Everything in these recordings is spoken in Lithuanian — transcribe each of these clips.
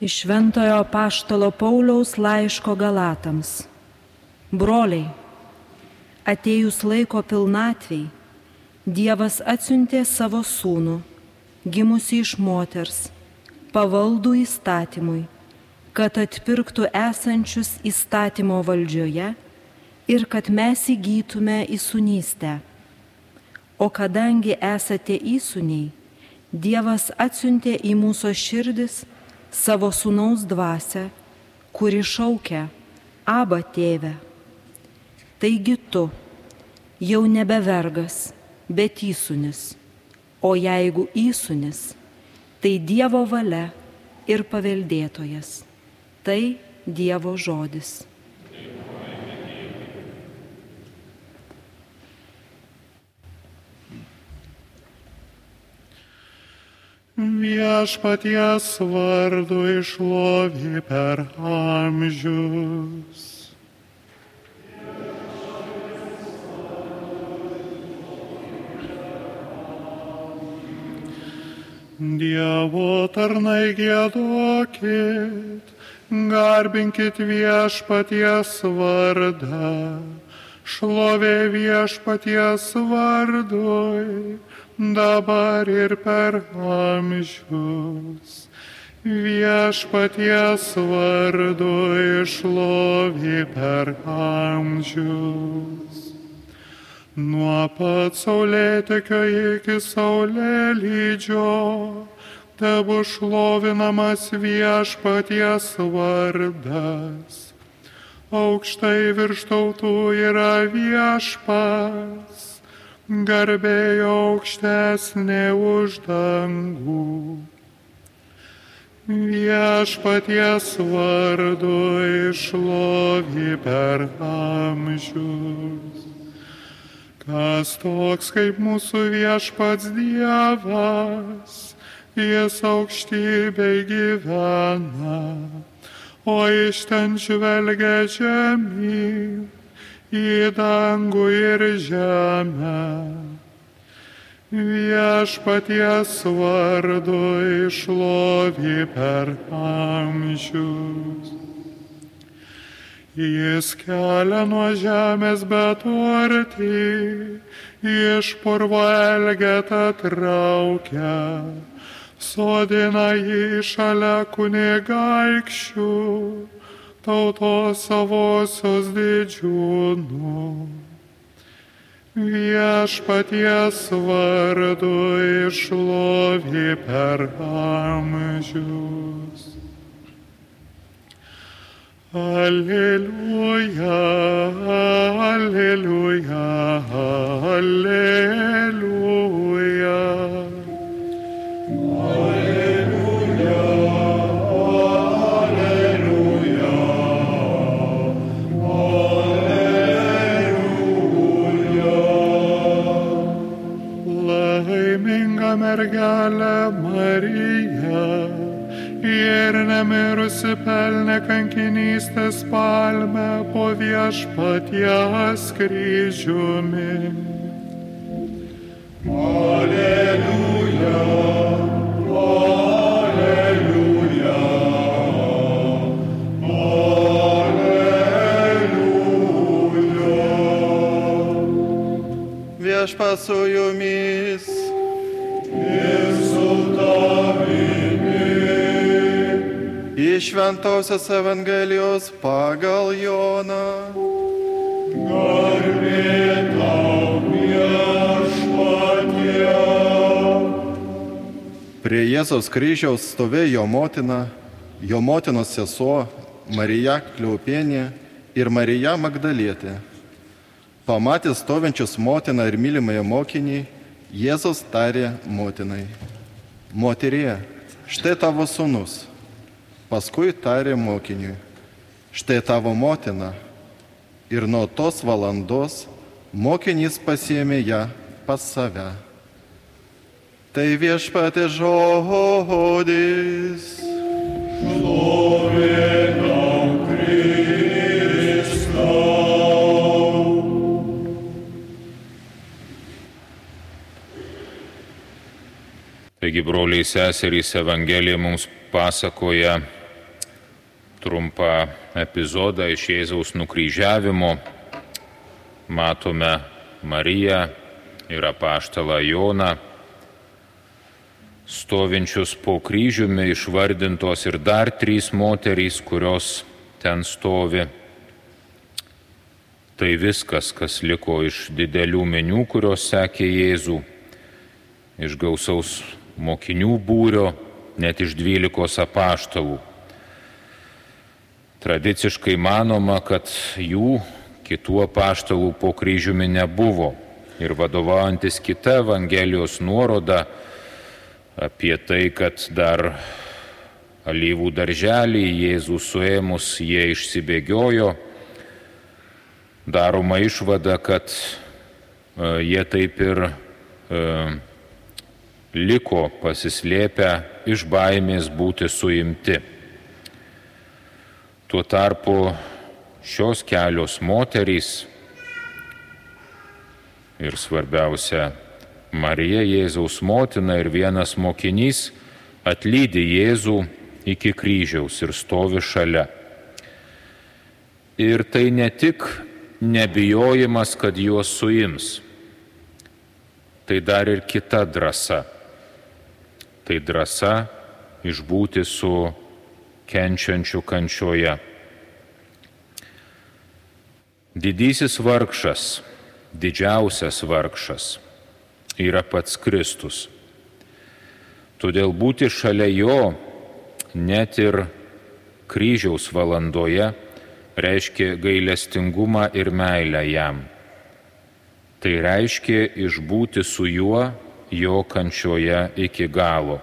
Iš Šventojo Paštalo Pauliaus laiško Galatams. Broliai, atėjus laiko pilnatviai, Dievas atsiuntė savo sūnų, gimusi iš moters, pavaldų įstatymui, kad atpirktų esančius įstatymo valdžioje ir kad mes įgytume įsunystę. O kadangi esate įsuniai, Dievas atsiuntė į mūsų širdis, savo sunaus dvasę, kuri šaukia, Aba tėve. Taigi tu jau nebe vergas, bet įsunis, o jeigu įsunis, tai Dievo valia ir paveldėtojas. Tai Dievo žodis. Viešpaties vardu išlovė per amžius. Dievo tarnai gėduokit, garbinkit viešpaties vardą, šlovė viešpaties vardui dabar ir per amžius. Viešpaties vardu išlovė per amžius. Nuo pat saulėtekio iki saulėlydžio, tebu šlovinamas viešpaties vardas. Aukštai virš tautų yra viešpas garbėjo aukštesnė už dangų. Viešpaties vardu išlovi per amžius. Kas toks kaip mūsų viešpats Dievas, jis aukštybei gyvena, o iš ten žvelgia žemyn į dangų ir žemę. Viešpaties vardu išlovi per amžius. Jis kelia nuo žemės beturtį, iš purvo elgetą traukia, sodina jį šalia kunigaikščių tautos savosios didžiūnų. Viešpaties vardu išlovi per amžius. Alleluja, alleluja, alleluja. Ir nemirusi pelnė kankinystės palmę po viešpaties kryžiumi. Šventojios Evangelijos pagal Joną. Garbė tau viešpatie. Prie Jėzaus kryžiaus stovėjo jo motina, jo motinos sesuo Marija Kliaupienė ir Marija Magdalietė. Pamatęs stovinčius motiną ir mylimąją mokinį, Jėzus tarė motinai, moterie, štai tavo sunus. Paskui tarė mokiniui, štai tavo motina. Ir nuo tos valandos mokinys pasiemė ją pas save. Tai viešpatė žodis. Šlovė. Taigi, broliai seserys, Evangelija mums pasakoja trumpą epizodą iš Jėzaus nukryžiavimo. Matome Mariją ir apaštalą Joną stovinčius po kryžiumi išvardintos ir dar trys moterys, kurios ten stovi. Tai viskas, kas liko iš didelių menių, kurios sekė Jėzų, iš gausaus mokinių būrio, net iš dvylikos apaštalų. Tradiciškai manoma, kad jų kitų apaštalų po kryžiumi nebuvo ir vadovaujantis kita Evangelijos nuoroda, apie tai, kad dar alyvų darželį Jėzų suėmus jie išsibėgiojo, daroma išvada, kad e, jie taip ir e, liko pasislėpę iš baimės būti suimti. Tuo tarpu šios kelios moterys ir svarbiausia Marija Jėzaus motina ir vienas mokinys atlydi Jėzų iki kryžiaus ir stovi šalia. Ir tai ne tik nebijojimas, kad juos suims, tai dar ir kita drąsa. Tai drąsa išbūti su kenčiančiu kančioje. Didysis vargšas, didžiausias vargšas yra pats Kristus. Todėl būti šalia jo net ir kryžiaus valandoje reiškia gailestingumą ir meilę jam. Tai reiškia išbūti su juo jo kančioje iki galo.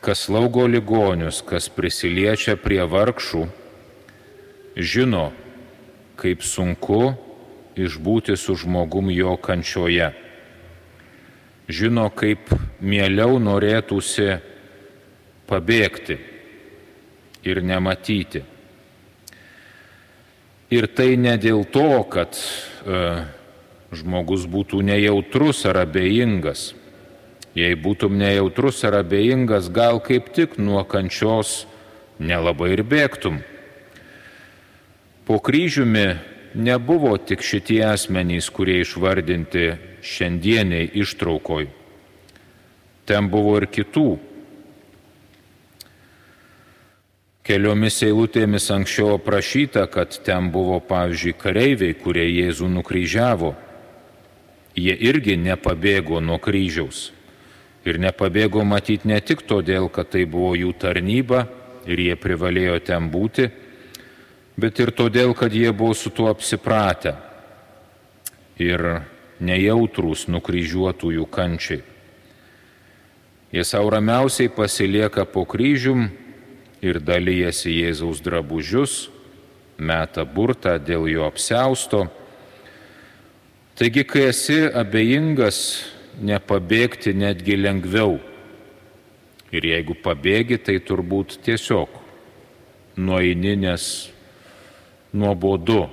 Kas laugo ligonius, kas prisiliečia prie vargšų, žino, kaip sunku išbūti su žmogum jo kančioje. Žino, kaip mieliau norėtųsi pabėgti ir nematyti. Ir tai ne dėl to, kad e, žmogus būtų nejautrus ar abejingas. Jei būtum nejautrus ar abejingas, gal kaip tik nuo kančios nelabai ir bėgtum. Po kryžiumi nebuvo tik šitie asmenys, kurie išvardinti šiandieniai ištraukoj. Ten buvo ir kitų. Keliomis eilutėmis anksčiau aprašyta, kad ten buvo, pavyzdžiui, kareiviai, kurie Jėzų nukryžiavo. Jie irgi nepabėgo nuo kryžiaus. Ir nepabėgo matyti ne tik todėl, kad tai buvo jų tarnyba ir jie privalėjo ten būti, bet ir todėl, kad jie buvo su tuo apsipratę ir nejautrus nukryžiuotųjų kančiai. Jie savo ramiausiai pasilieka po kryžium ir dalyjasi Jėzaus drabužius, meta burtą dėl jo apsausto. Taigi, kai esi abejingas, nepabėgti netgi lengviau. Ir jeigu pabėgi, tai turbūt tiesiog nueini, nes nuobodu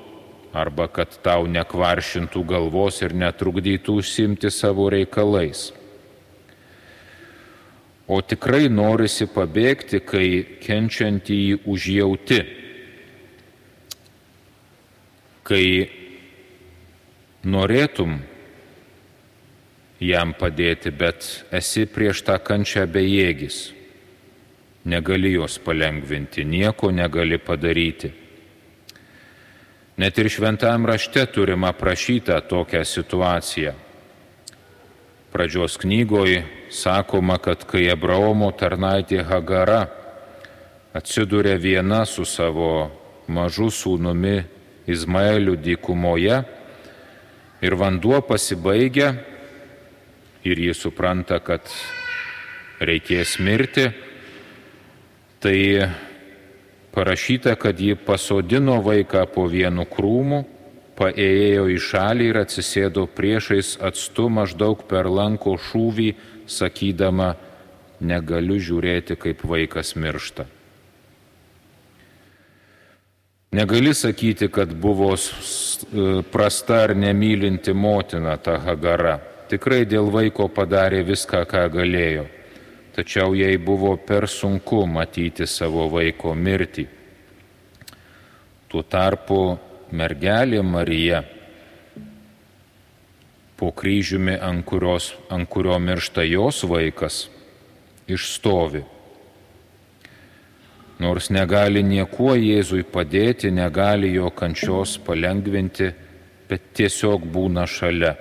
arba kad tau nekvaršintų galvos ir netrukdytų užsimti savo reikalais. O tikrai norisi pabėgti, kai kenčiantį jį užjauti, kai norėtum jam padėti, bet esi prieš tą kančią bejėgis, negali jos palengvinti, nieko negali padaryti. Net ir šventame rašte turim aprašytą tokią situaciją. Pradžios knygoje sakoma, kad kai Abraomo tarnaitė Hagara atsiduria viena su savo mažu sūnumi Izmaeliu dykumoje ir vanduo pasibaigia ir jis supranta, kad reikės mirti, tai parašyta, kad ji pasodino vaiką po vienu krūmu, paėjo į šalį ir atsisėdo priešais atstu maždaug per lanko šūvį, sakydama, negaliu žiūrėti, kaip vaikas miršta. Negali sakyti, kad buvo prasta ar nemylinti motina ta Hagara. Tikrai dėl vaiko padarė viską, ką galėjo. tačiau jai buvo per sunku matyti savo vaiko mirtį. Tuo tarpu mergelė Marija po kryžiumi, ant, kurios, ant kurio miršta jos vaikas, išstovi. Nors negali niekuo Jėzui padėti, negali jo kančios palengvinti, bet tiesiog būna šalia.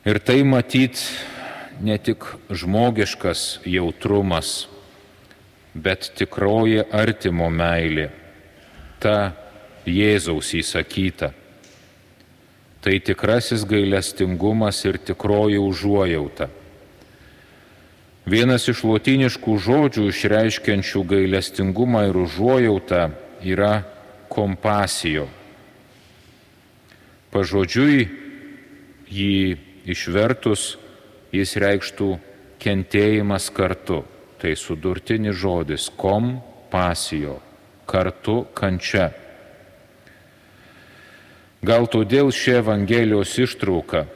Ir tai matyt ne tik žmogiškas jautrumas, bet tikroji artimo meilė, ta Jėzaus įsakyta. Tai tikrasis gailestingumas ir tikroji užuojauta. Vienas iš lotiniškų žodžių išreiškiančių gailestingumą ir užuojautą yra kompasijo. Pažodžiui jį išvertus jis reikštų kentėjimas kartu. Tai sudurtinis žodis kompasijo - kartu kančia. Gal todėl ši Evangelijos ištrauka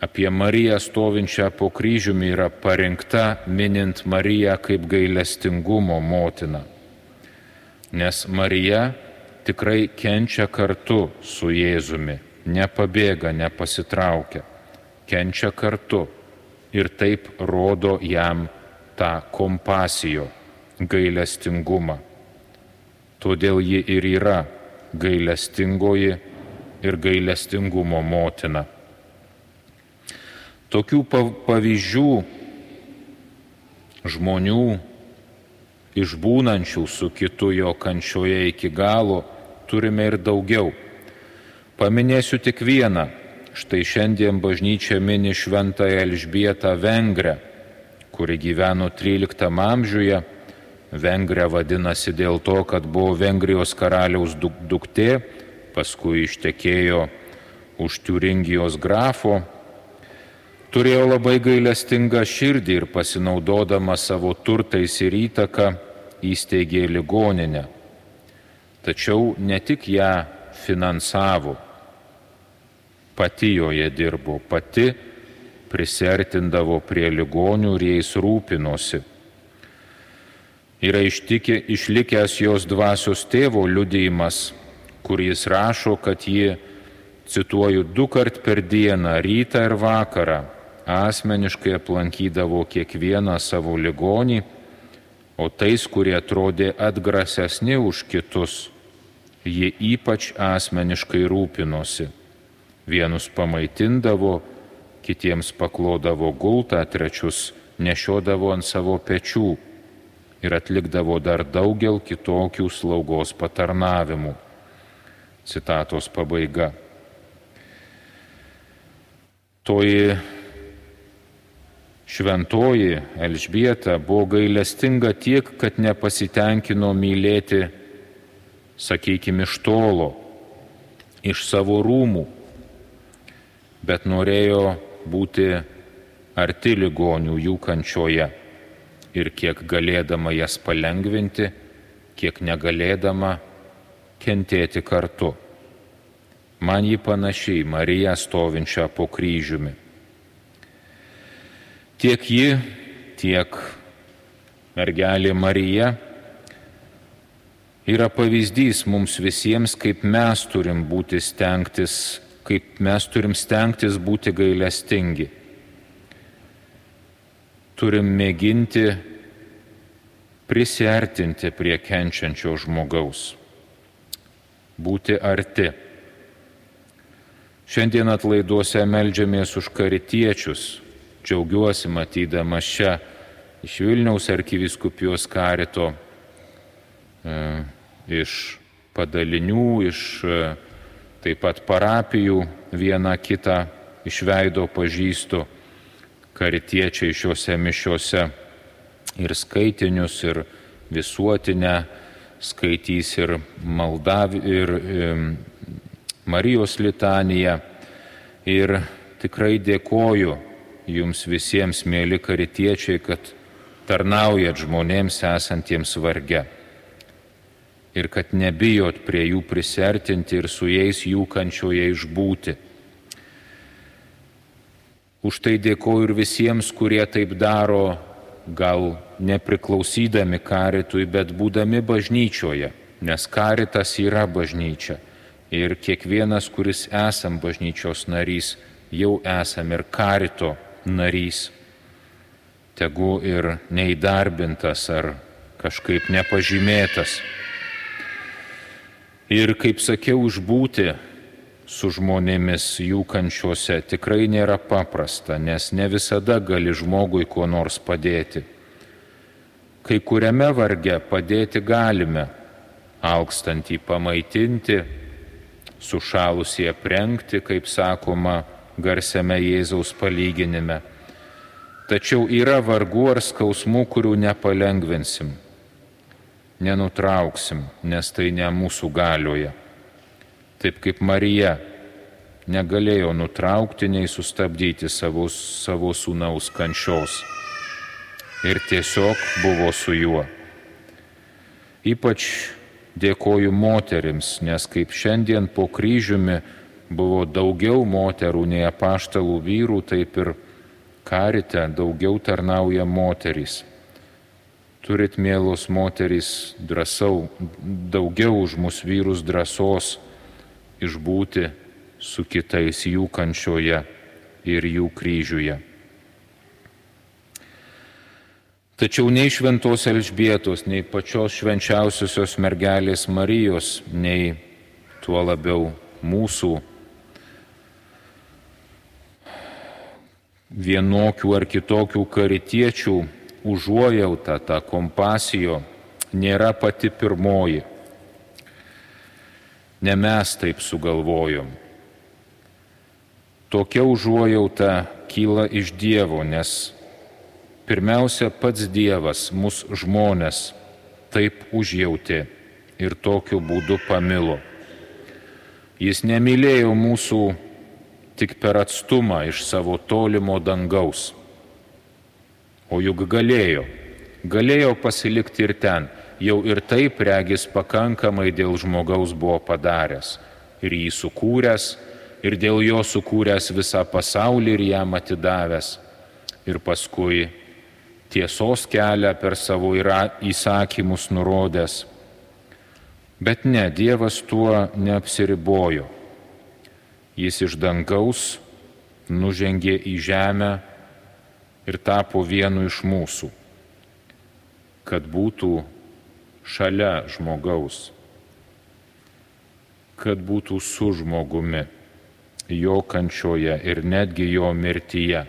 apie Mariją stovinčią po kryžiumi yra parinkta minint Mariją kaip gailestingumo motiną. Nes Marija tikrai kenčia kartu su Jėzumi, nepabėga, nepasitraukia kenčia kartu ir taip rodo jam tą kompasijo, gailestingumą. Todėl ji ir yra gailestingoji ir gailestingumo motina. Tokių pavyzdžių žmonių išbūnančių su kitu jo kančioje iki galo turime ir daugiau. Paminėsiu tik vieną Štai šiandien bažnyčia mini šventąją Elžbietą Vengrę, kuri gyveno XIII amžiuje. Vengrė vadinasi dėl to, kad buvo Vengrijos karaliaus duktė, paskui ištekėjo už Turingijos grafo. Turėjo labai gailestingą širdį ir pasinaudodama savo turtais ir įtaką įsteigė ligoninę. Tačiau ne tik ją finansavo, pati joje dirbo, pati prisertindavo prie ligonių ir jais rūpinosi. Yra ištikė, išlikęs jos dvasios tėvo liudijimas, kur jis rašo, kad ji, cituoju, du kart per dieną, rytą ir vakarą, asmeniškai aplankydavo kiekvieną savo ligonį, o tais, kurie atrodė atgrasesni už kitus, ji ypač asmeniškai rūpinosi. Vienus pamaitindavo, kitiems paklodavo gultą, trečius nešiodavo ant savo pečių ir atlikdavo dar daugel kitokių slaugos patarnavimų. Citatos pabaiga. Toji šventoji Elžbieta buvo gailestinga tiek, kad nepasitenkino mylėti, sakykime, iš tolo, iš savo rūmų bet norėjo būti arti ligonių jų kančioje ir kiek galėdama jas palengvinti, kiek negalėdama kentėti kartu. Man jį panašiai Marija stovinčia po kryžiumi. Tiek ji, tiek mergelė Marija yra pavyzdys mums visiems, kaip mes turim būti stengtis kaip mes turim stengtis būti gailestingi. Turim mėginti prisartinti prie kenčiančio žmogaus, būti arti. Šiandien atlaiduose melžiamės už karitiečius. Džiaugiuosi matydama šią iš Vilniaus arkiviskupijos karito, e, iš padalinių, iš e, taip pat parapijų vieną kitą iš veido pažįstu, karitiečiai šiuose mišiuose ir skaitinius, ir visuotinę skaitys, ir maldav, ir e, Marijos litaniją. Ir tikrai dėkoju jums visiems, mėly karitiečiai, kad tarnaujat žmonėms esantiems varge ir kad nebijot prie jų prisertinti ir su jais jų kančioje išbūti. Už tai dėkoju ir visiems, kurie taip daro, gal nepriklausydami karitui, bet būdami bažnyčioje, nes karitas yra bažnyčia. Ir kiekvienas, kuris esam bažnyčios narys, jau esam ir karito narys. Tegu ir neįdarbintas ar kažkaip nepažymėtas. Ir kaip sakiau, užbūti su žmonėmis jų kančiuose tikrai nėra paprasta, nes ne visada gali žmogui kuo nors padėti. Kai kuriame varge padėti galime, alkstantį pamaitinti, sušalusį aprengti, kaip sakoma garsiame Jėzaus palyginime. Tačiau yra vargų ar skausmų, kurių nepalengvinsim, nenutrauksim, nes tai ne mūsų galioje taip kaip Marija negalėjo nutraukti nei sustabdyti savo, savo sūnaus kančios ir tiesiog buvo su juo. Ypač dėkoju moterims, nes kaip šiandien po kryžiumi buvo daugiau moterų nei apaštalų vyrų, taip ir karite daugiau tarnauja moterys. Turit, mėlos moterys, drąsau, daugiau už mus vyrus drąsos išbūti su kitais jų kančioje ir jų kryžiuje. Tačiau nei šventos Elžbietos, nei pačios švenčiausiosios mergelės Marijos, nei tuo labiau mūsų vienokių ar kitokių karitiečių užuojauta, ta kompasijo nėra pati pirmoji. Ne mes taip sugalvojom. Tokia užuojauta kyla iš Dievo, nes pirmiausia pats Dievas mus žmonės taip užjautė ir tokiu būdu pamilo. Jis nemylėjo mūsų tik per atstumą iš savo tolimo dangaus. O juk galėjo, galėjo pasilikti ir ten, jau ir taip regis pakankamai dėl žmogaus buvo padaręs. Ir jį sukūręs, ir dėl jo sukūręs visą pasaulį ir jam atidavęs. Ir paskui tiesos kelią per savo įsakymus nurodęs. Bet ne, Dievas tuo neapsiribojo. Jis iš dangaus nužengė į žemę ir tapo vienu iš mūsų, kad būtų šalia žmogaus, kad būtų su žmogumi, jo kančioje ir netgi jo mirtyje,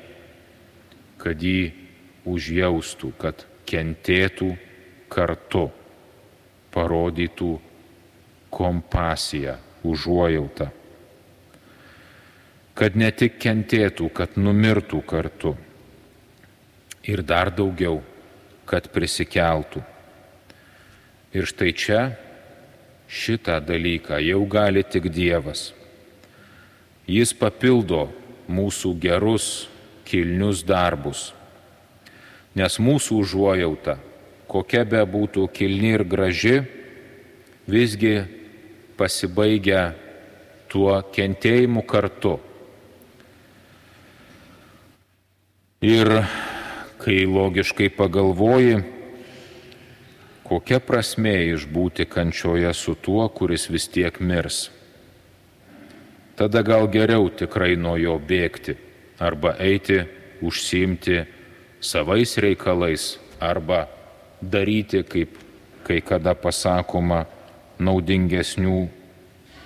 kad jį užjaustų, kad kentėtų kartu, parodytų kompasiją, užuojautą, kad ne tik kentėtų, kad numirtų kartu ir dar daugiau, kad prisikeltų. Ir štai čia šitą dalyką jau gali tik Dievas. Jis papildo mūsų gerus, kilnius darbus. Nes mūsų užuojauta, kokia be būtų kilni ir graži, visgi pasibaigia tuo kentėjimu kartu. Ir kai logiškai pagalvoji, kokia prasme išbūti kančioje su tuo, kuris vis tiek mirs. Tada gal geriau tikrai nuo jo bėgti arba eiti užsimti savais reikalais arba daryti, kaip kai kada pasakoma, naudingesnių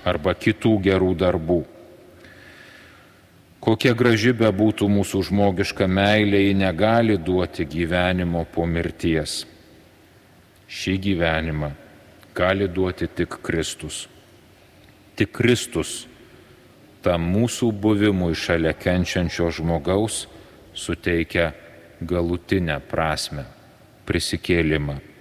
arba kitų gerų darbų. Kokia graži be būtų mūsų žmogiška meilė, ji negali duoti gyvenimo po mirties šį gyvenimą gali duoti tik Kristus. Tik Kristus tam mūsų buvimui šalia kenčiančio žmogaus suteikia galutinę prasme - prisikėlimą.